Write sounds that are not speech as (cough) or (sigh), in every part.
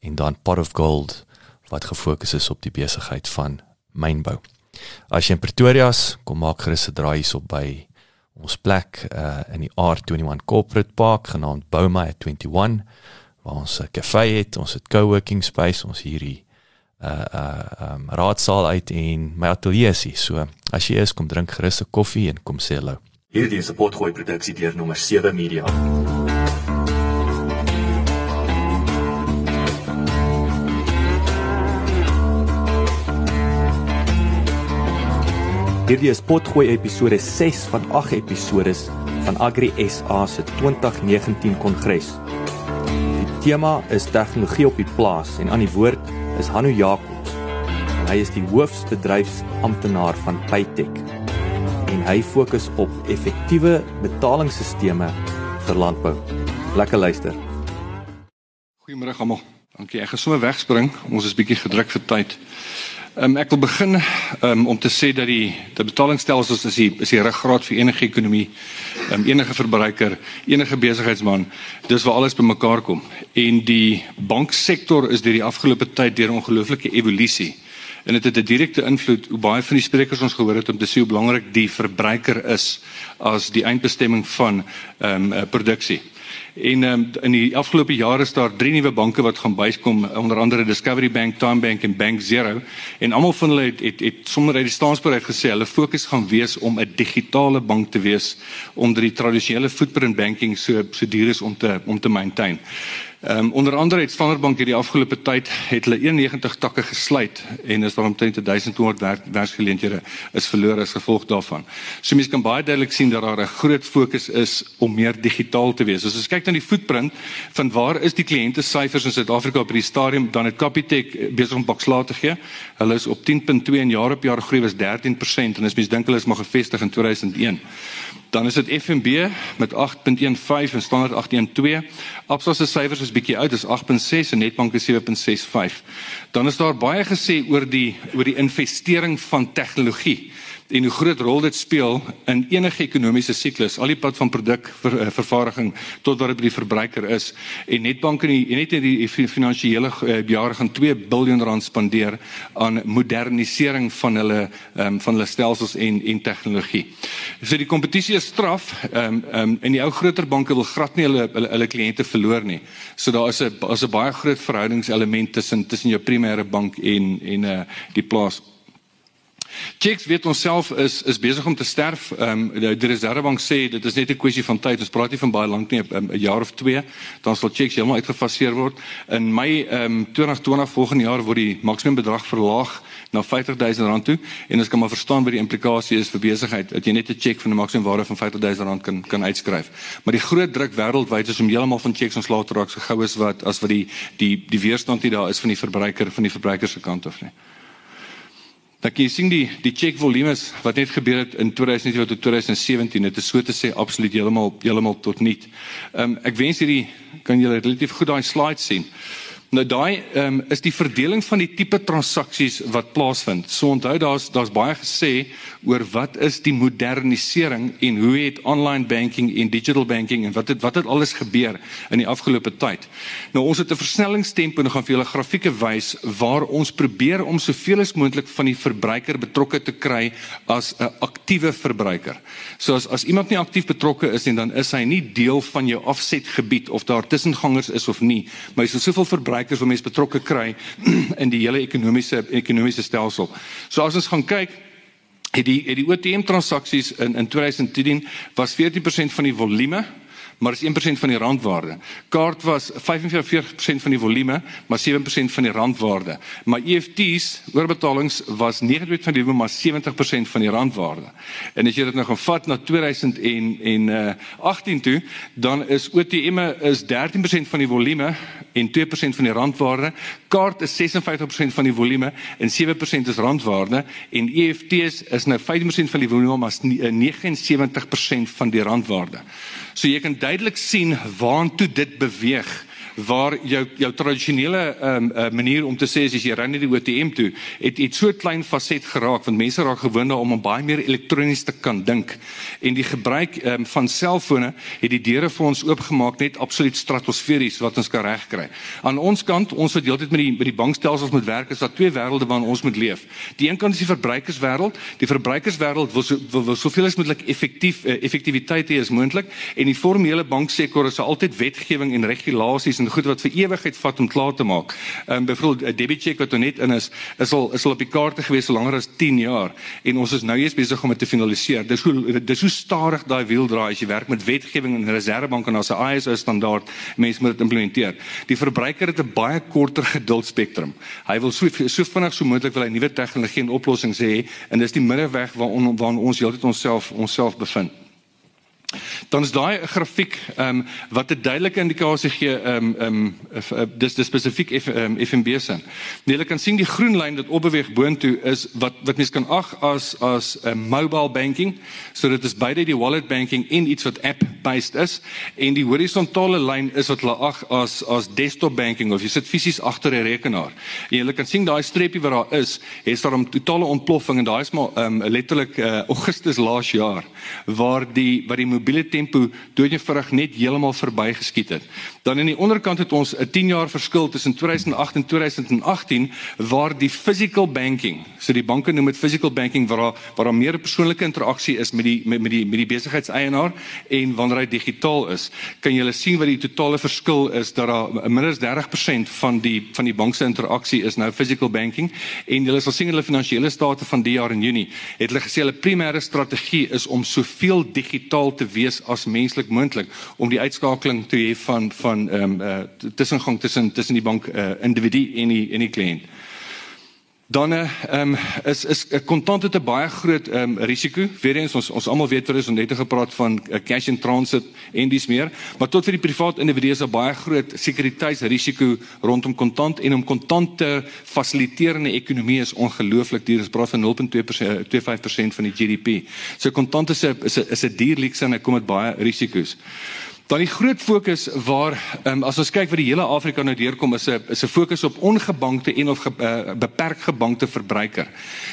en dan Pot of Gold wat gefokus is op die besigheid van mynbou. As jy in Pretoria is, kom maak gerus 'n draai hierop by ons plek uh, in die R21 Corporate Park genaamd Bouma at 21 waar ons 'n kafee het, ons het co-working space, ons hierdie uh uh um, raadsaal uit en my ateljee is. So as jy is, kom drink gerus 'n koffie en kom sê hallo. Hierdie is 'n potgooi produksie deur nommer 7 Media. Hierdie is potgooi episode 6 van 8 episode van Agri SA se 2019 kongres. Die tema is tegnologie op die plaas en aan die woord is Hanno Jacobs. Hy is die hoofsbedryfsamptenaar van Paytech en hy fokus op effektiewe betalingsstelsels vir landbou. Lekker luister. Goeiemôre almal. Dankie. Ek gaan sommer wegspring. Ons is bietjie gedruk vir tyd. Um, ek wil begin um, om te sê dat die die betalingsstelsels is die is die ruggraat vir enige ekonomie, um, enige verbruiker, enige besigheidsman. Dis waar alles bymekaar kom. En die banksektor is deur die afgelope tyd deur 'n ongelooflike evolusie. En dit het 'n direkte invloed hoe baie van die sprekers ons gehoor het om te sê hoe belangrik die verbruiker is as die eindbestemming van ehm um, produksie. En um, in die afgelope jare is daar drie nuwe banke wat gaan byskom, onder andere Discovery Bank, Time Bank en Bank Zero. En almal van hulle het het, het sommer uit die staansbereid gesê hulle fokus gaan wees om 'n digitale bank te wees onder die tradisionele footprint banking so so duur is om te om te maintain. Ehm um, onder andere het Standard Bank hierdie afgelope tyd het hulle 91 takke gesluit en is daar omtrent 1200 werk, werksgeleenthede is verlore as gevolg daarvan. So mense kan baie duidelik sien dat daar 'n groot fokus is om meer digitaal te wees. As ons kyk na die footprint van waar is die kliënte syfers in Suid-Afrika op hierdie stadium dan het Capitec besig om bakslae te gee. Hulle is op 10.2 en jaar op jaar groei was 13% en as mense dink hulle is maar gevestig in 2001. Dan is dit FNB met 8.15 en Standard 8.12. Absa se syfers is bietjie oud, is 8.6 en Netbank is 7.65. Dan is daar baie gesê oor die oor die investering van tegnologie en hoe groot rol dit speel in enige ekonomiese siklus, al die pad van produk ver, uh, vervaardiging tot wat dit by die verbruiker is. En Netbank en die net in die finansiële uh, jare gaan 2 miljard rand spandeer aan modernisering van hulle um, van hulle stelsels en en tegnologie. So die kompetisie is straf. Ehm um, ehm um, en die ou groter banke wil glad nie hulle hulle, hulle kliënte verloor nie. So daar is 'n is 'n baie groot verhoudingselement tussen tussen jou primêre bank en en uh, die plaas Checks weet ons self is is besig om te sterf. Ehm um, die, Reservebank sê dit is net 'n kwessie van tyd. Ons praat nie van baie lank nie, 'n jaar of 2, dan sal checks heeltemal uitgefaseer word. In Mei ehm um, 2020 volgende jaar word die maksimum bedrag verlaag na R50 000 toe en ons kan maar verstaan wat die implikasie is vir besigheid dat jy net 'n cheque van 'n maksimum waarde van R50 000 kan kan uitskryf. Maar die groot druk wêreldwyd is om heeltemal van checks ontslae te raak so gou as wat as wat die die die weerstand hier daar is van die verbruiker van die verbruiker se kant af nie. Dan kan jy sien die die check volumes wat net gebeur het in 2019 tot 2017. Dit is so te sê absoluut heeltemal heeltemal tot nul. Ehm um, ek wens hierdie kan julle relatief goed daai slide sien. Nou daai um, is die verdeling van die tipe transaksies wat plaasvind. So onthou daar's daar's baie gesê oor wat is die modernisering en hoe het online banking en digital banking en wat het wat het alles gebeur in die afgelope tyd. Nou ons het 'n versnellingstempo en gaan vir julle grafieke wys waar ons probeer om soveel as moontlik van die verbruiker betrokke te kry as 'n aktiewe verbruiker. So as as iemand nie aktief betrokke is nie dan is hy nie deel van jou afsetgebied of daar tussengangers is of nie, maar hy is soveel verbruiker verbruikers wat mense betrokke kry (clears throat) in die hele ekonomiese ekonomiese stelsel. So as ons gaan kyk het die het die OTM transaksies in in 2010 was 14% van die volume maar is 1% van die randwaarde. Kaart was 45% van die volume, maar 7% van die randwaarde. Maar EFTs, oorbetalings was 9% van die volume, maar 70% van die randwaarde. En as jy dit nou gaan vat na 2018 uh, toe, dan is OTM'e is 13% van die volume en 2% van die randwaarde. Kaart is 56% van die volume en 7% is randwaarde en EFTs is nou 15% van die volume maar 79% van die randwaarde. So jy kan duidelik sien waantoe dit beweeg waar jou jou tradisionele um, uh, manier om te sê as jy ry net die ATM toe, het het so klein faset geraak want mense raak gewoond daaroor om baie meer elektronies te kan dink. En die gebruik um, van selfone het die deure vir ons oopgemaak net absoluut stratosferies wat ons kan regkry. Aan ons kant, ons wat deeltyd met die met die bankstelsels moet werk, is daar twee wêrelde waarin ons moet leef. Die een kant is die verbruikerswêreld. Die verbruikerswêreld wil so wil, wil soveel as moontlik effektief uh, effektiwiteit hê as moontlik en die formele banksektor is altyd wetgewing en regulasies en goed wat vir ewigheid vat om klaar te maak. Ehm um, byvoorbeeld 'n debit check wat net in is, is al is al op die kaarte gewees so langer as 10 jaar en ons is nou eers besig om dit te finaliseer. Dis hoe dis hoe stadig daai wiel draai as jy werk met wetgewing en reservebank en as 'n ISO standaard mense moet dit implementeer. Die verbruiker het 'n baie korter geduldspektrum. Hy wil so so vinnig so moontlik wil hy nuwe tegnologie en oplossings hê en dis die middeweg waar waar ons heeltyd onsself onsself bevind. Dan is daai grafiek ehm um, wat 'n duidelike indikasie gee ehm um, ehm um, dis dis spesifiek F, um, FNB se. Nee, jy kan sien die groen lyn wat opbeweeg boontoe is wat wat mens kan ag as as 'n um, mobile banking. So dit is beide die wallet banking en iets wat app based is en die horisontale lyn is wat hulle ag as as desktop banking of jy sit fisies agter 'n rekenaar. En jy kan sien daai streepie wat daar is, het daar 'n totale ontploffing en daai is maar ehm um, letterlik uh, Augustus laas jaar waar die wat die mobiele tempo doodjevrig net heeltemal verbygeskiet het. Dan aan die onderkant het ons 'n 10 jaar verskil tussen 2008 en 2018 waar die physical banking, so die banke noem dit physical banking waar daar waar daar meer persoonlike interaksie is met die met, met die met die besigheidseienaar en wanneer hy digitaal is, kan jy sien wat die totale verskil is dat daar minder as 30% van die van die bank se interaksie is nou physical banking en jy sal sien hulle finansiële state van die jaar in Junie het hulle gesê hulle primêre strategie is om soveel digitaal te wees as menslik moontlik om die uitskakeling te hê van van ehm um, uh, tussengang tussen tussen die bank uh, individu en die en die kliënt. Dan ehm um, is is 'n kontant het 'n baie groot ehm um, risiko. Weerens ons ons almal weet terwyl ons net gepraat van uh, cash in transit en dis meer, maar tot vir die privaat individue is 'n baie groot sekuriteitsrisiko rondom kontant en om kontant te fasiliteer in 'n ekonomie is ongelooflik duur. Ons praat van 0.25% van die GDP. So kontant is 'n is 'n duur leeks en hy kom met baie risiko's. Dan die groot fokus waar um, as ons kyk wat die hele Afrika nou deurkom is 'n is 'n fokus op ongebankte en of ge, uh, beperk gebankte verbruiker.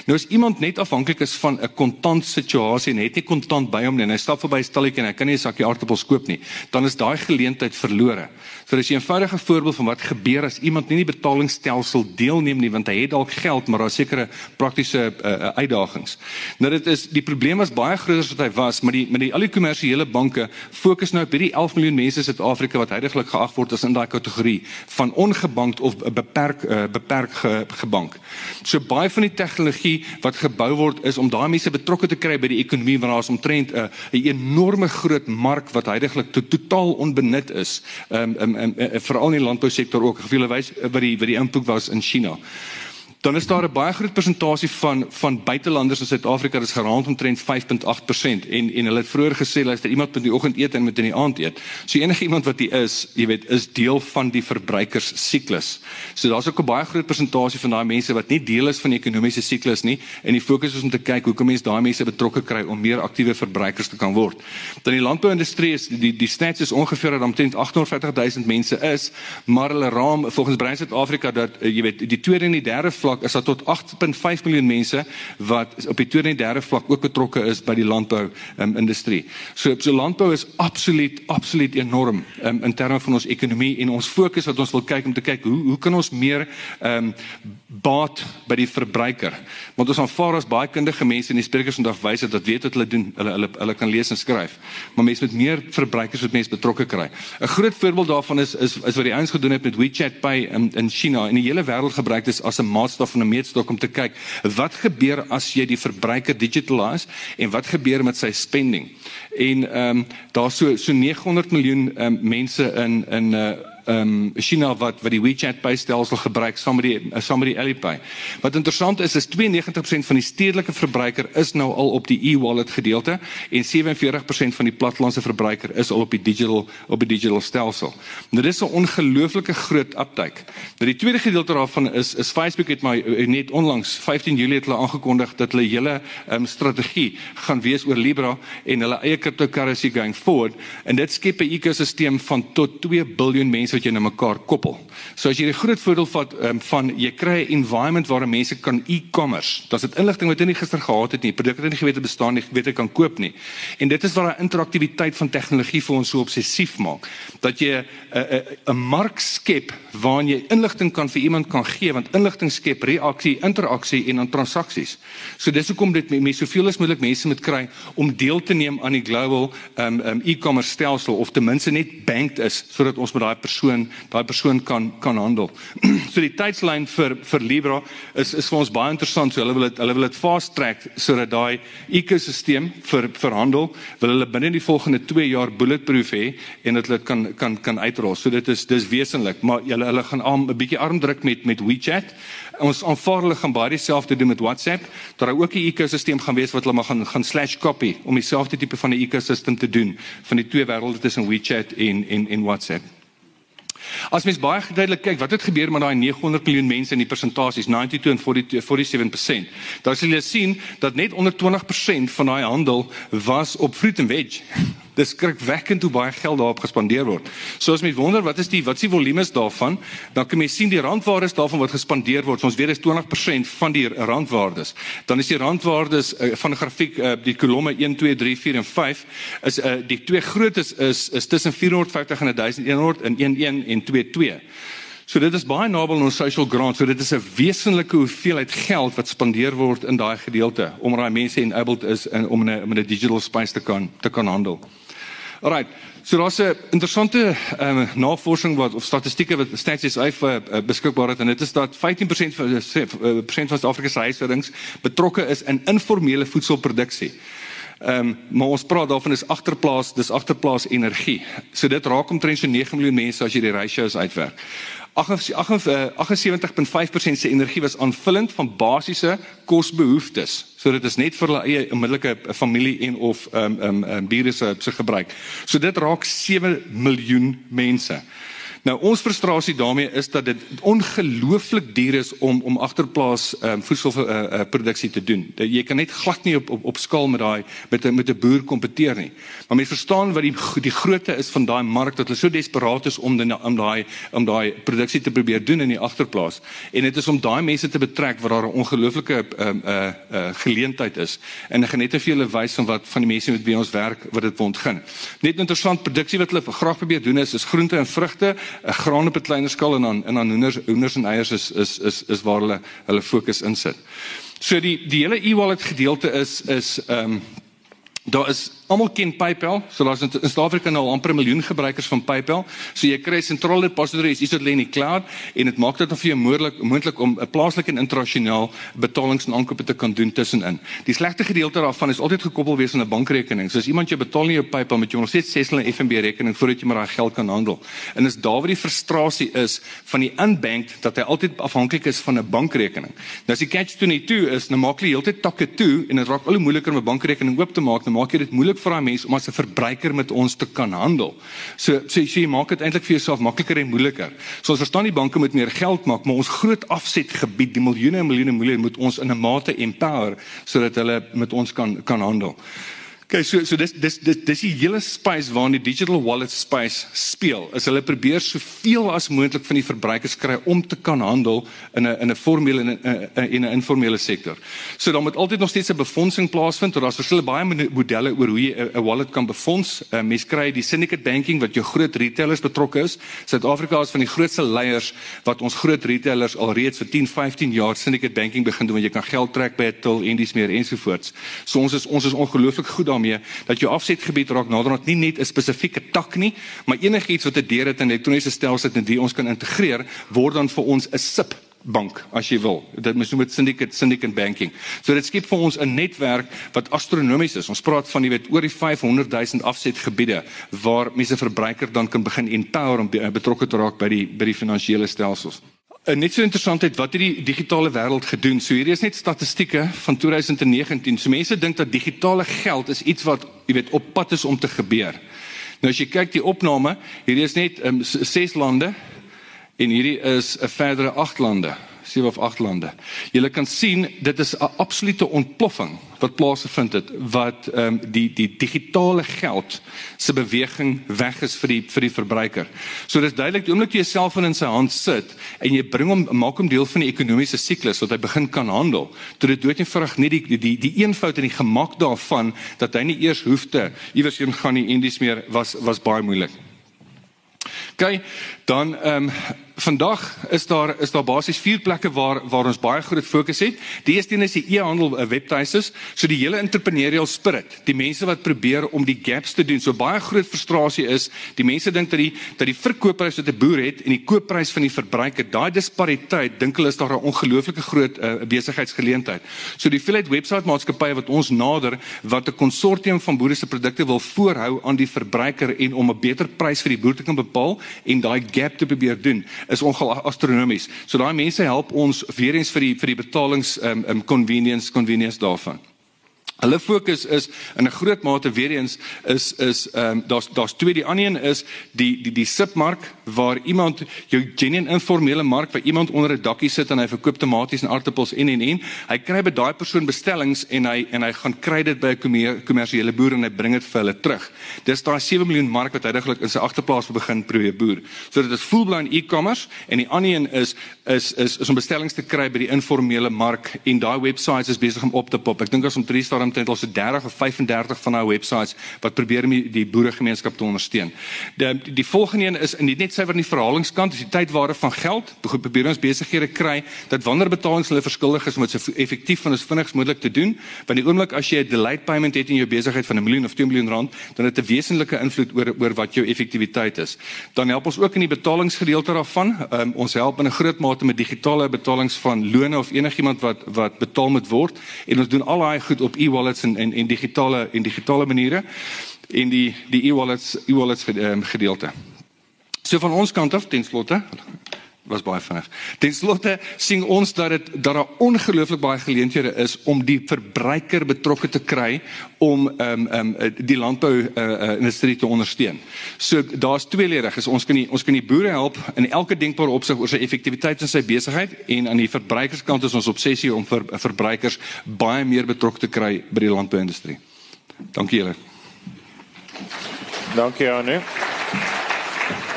Nou as iemand net afhanklik is van 'n kontant situasie en het nie kontant by hom nie en hy stap verby 'n stalletjie en hy kan nie 'n sakkie aardappels koop nie, dan is daai geleentheid verlore. So dis 'n eenvoudige voorbeeld van wat gebeur as iemand nie die betalingsstelsel deelneem nie want hy het dalk geld maar daar sekerre praktiese uh, uitdagings. Nou dit is die probleem was baie groter as wat hy was, maar die met die al die kommersiële banke fokus nou op hierdie 11 miljoen mense in Suid-Afrika wat heidaglik geag word as in daai kategorie van ongebankt of beperk uh, beperk ge, gebank. So baie van die tegnologie wat gebou word is om daai mense betrokke te kry by die ekonomie want daar is omtrent 'n uh, enorme groot mark wat heidaglik to, totaal onbenut is. Ehm um, um, um, um, veral in die landbousektor ook. Gevoel wys wat die wat die impak was in China dan is daar 'n baie groot persentasie van van buitelanders in Suid-Afrika dis geraamd omtrent 5.8% en en hulle het vroeër gesê hulle is daar iemand met die oggend eet en met in die aand eet. So enige iemand wat hier is, jy weet, is deel van die verbruikers siklus. So daar's ook 'n baie groot persentasie van daai mense wat nie deel is van die ekonomiese siklus nie en die fokus is om te kyk hoe kan mense daai mense betrokke kry om meer aktiewe verbruikers te kan word. Dan die landbouindustrie is die die stats is ongeveer dat omtrent 840 000 mense is, maar hulle raam volgens Brein Suid-Afrika dat jy weet die tweede en die derde vlak is daar tot 8.5 miljoen mense wat op die tweede en derde vlak ook betrokke is by die landbou um, industrie. So so landbou is absoluut absoluut enorm um, in terme van ons ekonomie en ons fokus wat ons wil kyk om te kyk hoe hoe kan ons meer ehm um, baat by die verbruiker. Want ons aanvaar as baie kundige mense in die sprekers vandag wys dat weet wat hulle doen. Hulle hulle hulle kan lees en skryf. Maar mense met meer verbruikers wat mense betrokke kry. 'n Groot voorbeeld daarvan is is is wat die ouens gedoen het met WeChat Pay in in China en die hele wêreld gebruik dit as 'n maatstaf en 'n meetstok om te kyk wat gebeur as jy die verbruiker digitalise en wat gebeur met sy spending. En ehm um, daar's so so 900 miljoen um, mense in in uh, ehm um, China wat wat die WeChat Pay stelsel gebruik saam met die uh, saam met die Alipay. Wat interessant is is 92% van die stedelike verbruiker is nou al op die e-wallet gedeelte en 47% van die plattelandse verbruiker is al op die digital op die digital stelsel. Nou dis 'n ongelooflike groot uptake. Nou die tweede gedeelte daarvan is is Facebook het my uh, net onlangs 15 Julie het hulle aangekondig dat hulle hele ehm um, strategie gaan wees oor Libra en hulle eie cryptocurrency going forward en dit skep 'n ekosisteem van tot 2 miljard mense wat jy na mekaar koppel. So as jy die groot voordeel vat um, van jy kry 'n environment waar mense kan e-commerce. Dit inligting wat jy nie gister gehad het nie, produkte wat jy nie geweet het bestaan nie, weet jy kan koop nie. En dit is waar daai interaktiwiteit van tegnologie vir ons so obsessief maak. Dat jy 'n 'n 'n mark skep waarin jy inligting kan vir iemand kan gee want inligting skep reaksie, interaksie en dan transaksies. So dis hoekom dit mense soveel as moontlik mense moet kry om deel te neem aan die global um, um, e-commerce stelsel of ten minste net banked is sodat ons met daai persoon persoon daai persoon kan kan handel. (clears throat) so die tydslyn vir vir Libra is is vir ons baie interessant. So hulle wil dit hulle wil dit fast track sodat daai ekosisteem vir vir handel wil hulle binne die volgende 2 jaar bulletproof hê en dat hulle kan kan kan uitrol. So dit is dis wesenlik, maar hulle hulle gaan 'n bietjie arm druk met met WeChat. Ons aanvaar hulle gaan baie dieselfde doen met WhatsApp. Daar ook 'n ekosisteem gaan wees wat hulle maar gaan gaan slash copy om dieselfde tipe van 'n ekosisteem te doen van die twee wêrelde tussen WeChat en en en WhatsApp. As mens baie duidelik kyk wat het gebeur met daai 900 miljoen mense in die persentasies 92 en 42 47%. Daar sal jy sien dat net onder 20% van daai handel was op fruit and veg dis skrikwekkend hoe baie geld daarop gespandeer word. So as mens wonder wat is die wat is die volumes daarvan, dan kan mens sien die randwaardes daarvan wat gespandeer word. Ons weet dis 20% van die randwaardes. Dan is die randwaardes uh, van die grafiek uh, die kolomme 1 2 3 4 en 5 is uh, die twee grootes is is tussen 450 en 1100 in 11 en 22. So dit is baie naby aan ons social grant. So dit is 'n wesenlike hoeveelheid geld wat spandeer word in daai gedeelte om daai mense enabled is in om in 'n 'n digital space te kan te kan handel. Alright. So daar's 'n interessante ehm um, navorsing wat of statistieke wat Stats SA uh, beskikbaar het en dit is dat 15% van uh, persent van Suid-Afrika se huishoudings betrokke is in informele voedselproduksie. Ehm um, maar ons praat daarvan is agterplaas, dis agterplaas energie. So dit raak omtrent so 9 miljoen mense as jy die ratios uitwerk. 78.5% eh, se energie was aanvullend van basiese kosbehoeftes. So dit is net vir hulle eie onmiddellike familie en of ehm um, ehm um, um, bure se se gebruik. So dit raak 7 miljoen mense. Nou ons frustrasie daarmee is dat dit ongelooflik duur is om om agterplaas um, voedselproduksie uh, uh, te doen. Dat jy kan net glad nie op op, op skaal met daai met met 'n boer kompeteer nie. Maar mense verstaan wat die die grootte is van daai mark dat hulle so desperaat is om dan om daai om daai produksie te probeer doen in die agterplaas. En dit is om daai mense te betrek wat daar 'n ongelooflike um, uh, uh, geleentheid is. En ek net effe julle wys van wat van die mense met wie ons werk wat dit ontgin. Net interessant produksie wat hulle graag probeer doen is is groente en vrugte graan op 'n kleiner skaal en dan en dan hoenders hoenders en eiers is is is is waar hulle hulle fokus insit. So die die hele e-wallet gedeelte is is ehm um, daar is Almal ken PayPal. So daar's in Suid-Afrika nou amper 'n miljoen gebruikers van PayPal. So jy kry sentrale depository is dit lê in die cloud en dit maak dit dan vir jou moontlik moontlik om 'n plaaslike en internasionaal betalings en aankope te kan doen tussenin. Die slegte gedeelte daarvan is altyd gekoppel wees aan 'n bankrekening. So as iemand jou betaal in jou PayPal met jou nog steeds 6 hulle FNB rekening voordat jy maar daai geld kan handel. En dis daar waar die frustrasie is van die unbanked dat hy altyd afhanklik is van 'n bankrekening. Nou as die catch 22 is, nou maak jy heeltyd takke toe en dit raak al hoe moeiliker om 'n bankrekening oop te maak. Nou maak jy dit moeilik vir daai mens om as 'n verbruiker met ons te kan handel. So so jy maak dit eintlik vir jouself makliker en moeiliker. So ons verstaan die banke moet meer geld maak, maar ons groot afsetgebied, die miljoene en miljoene miljoene moet ons in 'n mate empower sodat hulle met ons kan kan handel. Okay, so so dis dis dis dis die hele space waarin die digital wallet space speel. Is hulle probeer soveel as moontlik van die verbruikers kry om te kan handel in 'n in 'n formele en 'n in 'n informele sektor. So dan moet altyd nog steeds 'n befondsing plaasvind. Daar's verskillende baie modelle oor hoe jy 'n wallet kan befonds. Uh, mens kry die syndicate banking wat jou groot retailers betrokke is. Suid-Afrika is van die grootste leiers wat ons groot retailers al reeds vir 10, 15 jaar syndicate banking begin doen waar jy kan geld trek by 'n till en dis meer ensovoorts. So ons is ons is ongelooflik goed daarmee dat jou afsetgebied raak naderhand nie net 'n spesifieke tak nie, maar enigiets wat 'n deur het in elektroniese stelsel het en dit ons kan integreer, word dan vir ons 'n SIP bank as jy wil. Dit mens noem dit syndicate syndicate banking. So dit skep vir ons 'n netwerk wat astronomies is. Ons praat van jy weet oor die 500 000 afsetgebiede waar mense verbruiker dan kan begin empower om betrokke te raak by die by die finansiële stelsels. En net so interessantheid wat het die digitale wêreld gedoen. So hier is net statistieke van 2019. So mense dink dat digitale geld is iets wat jy weet op pad is om te gebeur. Nou as jy kyk die opname, hier is net um, ses lande en hierdie is 'n verdere 8 lande, 7 of 8 lande. Jy kan sien dit is 'n absolute ontploffing wat plaasgevind het wat ehm um, die die digitale geld se beweging weg is vir die vir die verbruiker. So dis duidelik die oomblik jy jouself in sy hand sit en jy bring hom maak hom deel van die ekonomiese siklus wat hy begin kan handel. Toe dit dood eenvoudig nie die die, die eenvoud en die gemak daarvan dat hy nie eers hoef te iewers heen gaan nie en dis meer was was baie moeilik. OK, dan ehm um, vandag is daar is daar basies vier plekke waar waar ons baie groot fokus het. Die eerste een is die e-handel uh, webtuistes, so die hele entrepreneurial spirit, die mense wat probeer om die gaps te doen. So baie groot frustrasie is, die mense dink dat die dat die verkoopprys wat 'n boer het en die koopprys van die verbruiker, daai dispariteit, dink hulle is daar 'n ongelooflike groot uh, besigheidsgeleentheid. So die veelheid webwerf maatskappye wat ons nader wat 'n konsortium van boere se produkte wil voorhou aan die verbruiker en om 'n beter prys vir die boer te kan bepaal en daai gap te probeer doen is ongeag astronomies. So daai mense help ons weer eens vir die vir die betalings um, um convenience convenience daarvan. Hulle fokus is in 'n groot mate weer eens is is ehm um, daar's daar's twee die ander een is die die die sipmark waar iemand jou genuine informele mark waar iemand onder 'n dakkie sit en hy verkoop tomaties en aartappels en en en hy kry by daai persoon bestellings en hy en hy gaan kry dit by 'n kommersiële boer en hy bring dit vir hulle terug. Dis daai 7 miljoen mark wat heidaglik in sy agterplaas begin probeer boer. So dit is full-blown e-commerce en die ander een is is is is om bestellings te kry by die informele mark en daai websites is besig om op te pop. Ek dink as om 3 star omtrent al so 30 of 35 van our websites wat probeer om die boeregemeenskap te ondersteun. Die die volgende een is in die net syfer in die verhalingskant, is die tydwaarde van geld. Probeer ons besighede kry dat wanneer betalings hulle verskuldig is om dit so effektief en as vinnig as moontlik te doen, want die oomblik as jy 'n delayed payment het in jou besigheid van 'n miljoen of 2 miljoen rand, dan het dit 'n wesenlike invloed oor oor wat jou effektiwiteit is. Dan help ons ook in die betalingsgedeelte daarvan. Um, ons help in 'n groot mate met digitale betalings van lone of enigiemand wat wat betaal moet word en ons doen al daai goed op e-wallets en en en digitale en digitale maniere en die die e-wallets e-wallets ehm, gedeelte. So van ons kant af ten slotte was baie vinnig. Ten slotte sien ons dat dit dat daar ongelooflik baie geleenthede is om die verbruiker betrokke te kry om ehm um, ehm um, die landbou uh, uh, industrie te ondersteun. So daar's tweeledig. Ons kan die ons kan die boere help in elke denkbare opsig oor sy effektiwiteit in sy besigheid en aan die verbruikerskant is ons obsessie om vir verbruikers baie meer betrokke te kry by die landbou industrie. Dankie julle. Dankie Anu.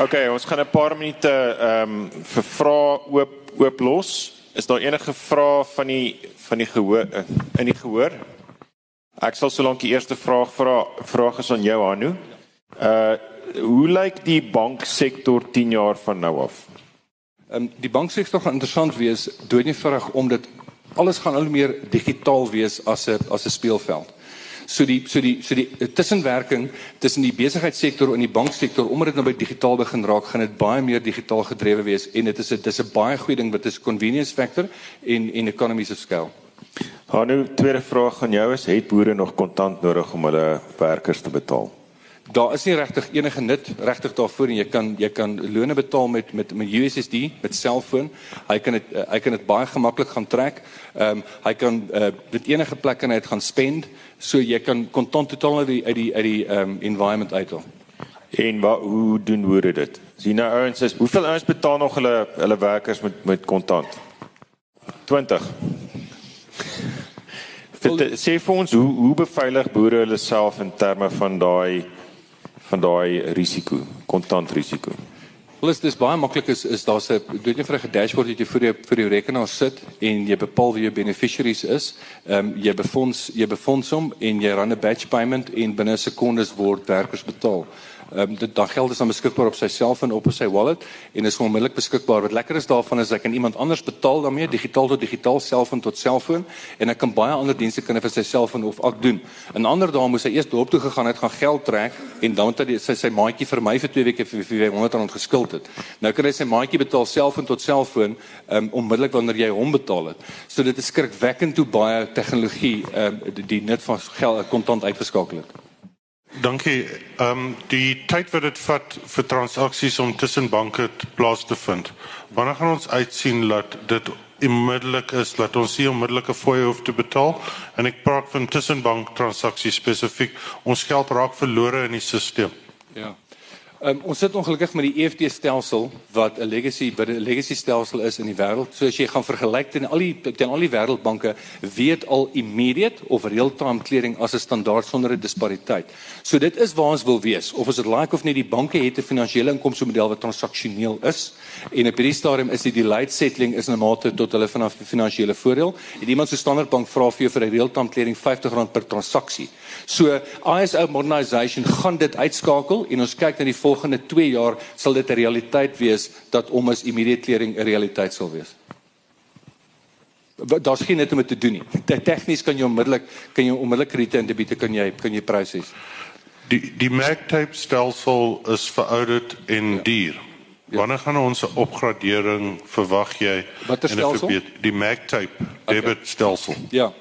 OK, ons gaan 'n paar minute ehm um, vir vrae oop oop los. Is daar enige vrae van die van die gehoor uh, in die gehoor? Ek sal solank die eerste vraag vra. Vraag is aan jou Anu. Uh hoe lyk die banksektor 10 jaar van nou af? Ehm um, die banksektor gaan interessant wees doodnevoudig omdat alles gaan al meer digitaal wees as 'n as 'n speelveld so die so die so die tussenwerking tussen die besigheidssektor en die banksektor omdat dit nou by digitaal begin raak gaan dit baie meer digitaal gedrewe wees en dit is 'n dis 'n baie goeie ding wat is convenience factor en en economies of scale. Haar nou tweede vraag aan jou is het boere nog kontant nodig om hulle werkers te betaal? Daar is nie regtig enige nut regtig daarvoor en jy kan jy kan lone betaal met met met USSD met selfoon. Hy kan dit uh, hy kan dit baie gemaklik gaan trek. Ehm um, hy kan uh, dit enige plek en hy het gaan spend so jy kan kontant totaal uit die uit die uit die ehm um, environment uithaal. En wat hoe doen boere dit? Sien nou ouens is hoeveel ouens betaal nog hulle hulle werkers met met kontant? 20. Vir sê vir ons hoe hoe beveilig boere hulle self in terme van daai van daai risiko, kontant risiko. Wel is dis baie maklik is is daar's 'n doen jy vir 'n dashboard wat jy vir jou vir jou rekenaar sit en jy bepaal wie jou beneficiaries is. Ehm um, jy befonds jy befonds hom en jy run 'n batch payment en binne sekondes word werkers betaal. Ehm um, dit dan geld is dan beskikbaar op sy selfoon op sy wallet en is onmiddellik beskikbaar. Wat lekker is daarvan is hy kan iemand anders betaal daarmee digitaal tot digitaal, selfoon tot selfoon en hy kan baie ander dienste kan vir sy selfoon of ak doen. 'n Ander dame moes hy eers dorp toe gegaan het, gaan geld trek en dan het hy sy sy maatjie vir my vir 2 weke vir, vir 100 rand geskuld het. Nou kan hy sy maatjie betaal selfoon tot selfoon um, onmiddellik wanneer jy hom betaal het. So dit is skrikwekkend hoe baie tegnologie um, die, die net van geld kontant uitgeskakel het. Dankie. Ehm um, die tyd wat dit vat vir transaksies om tussen banke plaas te vind. Wanneer gaan ons uitsien dat dit onmiddellik is dat ons nie onmiddellike fooie hoef te betaal en ek praat van tussenbank transaksies spesifiek. Ons geld raak verlore in die stelsel. Ja. Um, ons sit ongelukkig met die EFT stelsel wat 'n legacy by 'n legacy stelsel is in die wêreld. So as jy gaan vergelyk teen al die teen al die wêreldbanke weet al immediate of real-time clearing as 'n standaard sonder 'n dispariteit. So dit is waar ons wil wees. Of ons dit like of nie, die banke het 'n finansiële inkomste model wat transaksioneel is en op hierdie stadium is die delayed settling is 'n mate tot hulle vanaf finansiële voordeel. En iemand so Standard Bank vra vir jou vir 'n real-time clearing R50 per transaksie. So ISO modernization gaan dit uitskakel en ons kyk na die volgende 2 jaar sal dit 'n realiteit wees dat om as immediate clearing 'n realiteit sal wees. Daar's geen net om te doen nie. Tegnies kan jy onmiddellik kan jy onmiddellik krediete en debiete kan jy kan jy proses. Die die MagTape stelsel is verouderd en ja. duur. Ja. Wanneer gaan ons 'n opgradering verwag jy? Wat is stelsel? Die MagTape debit okay. stelsel. Ja.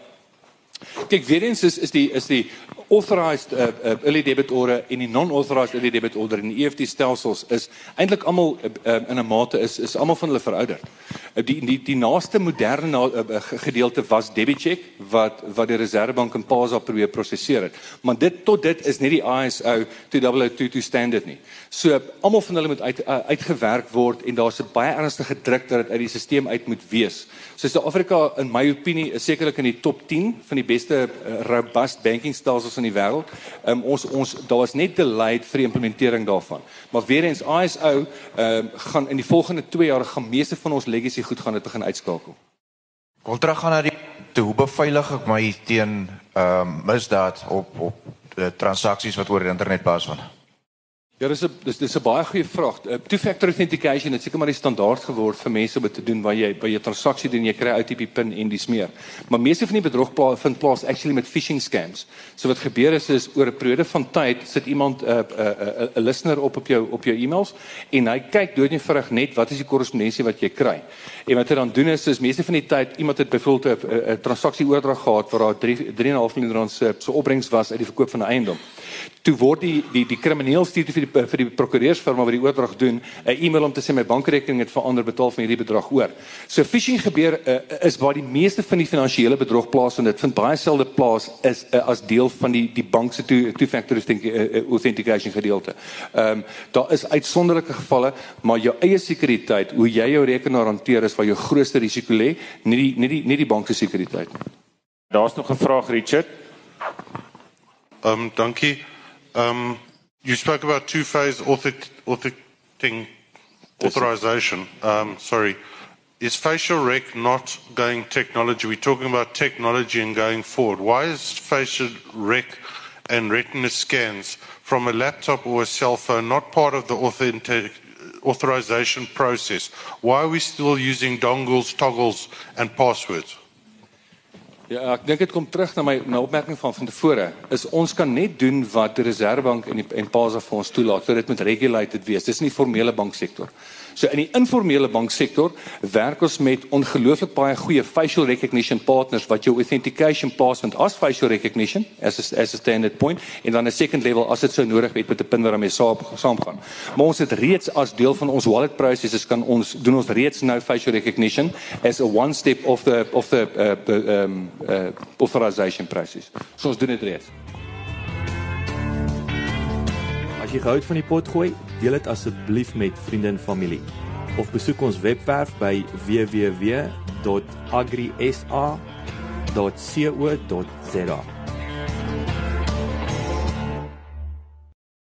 Kyk, weer eens is is die is die authorized uh, uh, early debit order en die non-authorized early debit order in die EFT stelsels is eintlik almal uh, uh, in 'n mate is is almal van hulle verouderd. Uh, die die die naaste moderne na, uh, gedeelte was DebitCheck wat wat die Reservebank in PASA probeer prosesseer het. Maar dit tot dit is nie die ISO 2022 standard nie. So almal van hulle moet uit uh, uitgewerk word en daar's 'n baie ernstige druk dat dit uit die stelsel uit moet wees. So Suid-Afrika in my opinie is sekerlik in die top 10 van die beste uh, robust banking stelsels in die wêreld. Um, ons ons daar was net delayed vir die implementering daarvan. Maar weer eens ISO ehm um, gaan in die volgende 2 jaar gaan meeste van ons legacy goed gaan dit begin uitskakel. Terug gaan na die te hoe beveilig ek my teen ehm um, misdaad op op uh, transaksies wat oor die internet plaasvind? Ja, dis 'n dis dis 'n baie goeie vraag. Uh, Two-factor authentication het seker maar die standaard geword vir mense om dit te doen waar jy by jou transaksie doen jy kry OTP pin en dis meer. Maar meeste van die bedrog pla vind plaas actually met phishing scams. So wat gebeur is is oor 'n periode van tyd sit iemand 'n uh, 'n uh, 'n uh, 'n listener op op jou op jou e-mails en hy kyk doodnoodig net wat is die korrespondensie wat jy kry. En wat hy dan doen is is meeste van die tyd iemand het byvoorbeeld 'n 'n transaksie oordrag gehad waar daar 3 3.5 miljoen rand se so opbrengs was uit die verkoop van 'n eiendom toe word die die die krimineel stuur vir die vir die prokureursfirma wat die oordrag doen 'n e-mail om te sê my bankrekening het verander betaal van hierdie bedrag oor. So phishing gebeur uh, is waar die meeste van die finansiële bedrog plaasvind. Dit vind baie selde plaas is uh, as deel van die die bank se two, two factor authentication gedeelte. Ehm um, daar is uitsonderlike gevalle, maar jou eie sekuriteit, hoe jy jou rekenaar hanteer is waar jou grootste risiko lê, nie die nie die nie die bank se sekuriteit nie. Daar's nog 'n vraag Richard. Ehm um, dankie. Um, you spoke about two-phase authenticating authorization. Um, sorry. Is facial rec not going technology? We're talking about technology and going forward. Why is facial rec and retina scans from a laptop or a cell phone not part of the authentic authorization process? Why are we still using dongles, toggles, and passwords? Ja, ek dink dit kom terug na my na opmerking van van tevore. Is ons kan net doen wat die Reserwebank en die en PASA vir ons toelaat. So dit moet regulated wees. Dis nie formele banksektor. So in die informele banksektor werk ons met ongelooflik baie goeie facial recognition partners wat jou authentication password as facial recognition as a, as a standard point en dan 'n second level as dit sou nodig het met 'n pin waarmee saam saamgaan. Maar ons het reeds as deel van ons wallet processes kan ons doen ons reeds nou facial recognition as a one step of the of the uh, um uh, authorization process. So ons doen dit reeds. As jy gehou van die pot gooi, deel dit asseblief met vriende en familie. Of besoek ons webwerf by www.agrisa.co.za.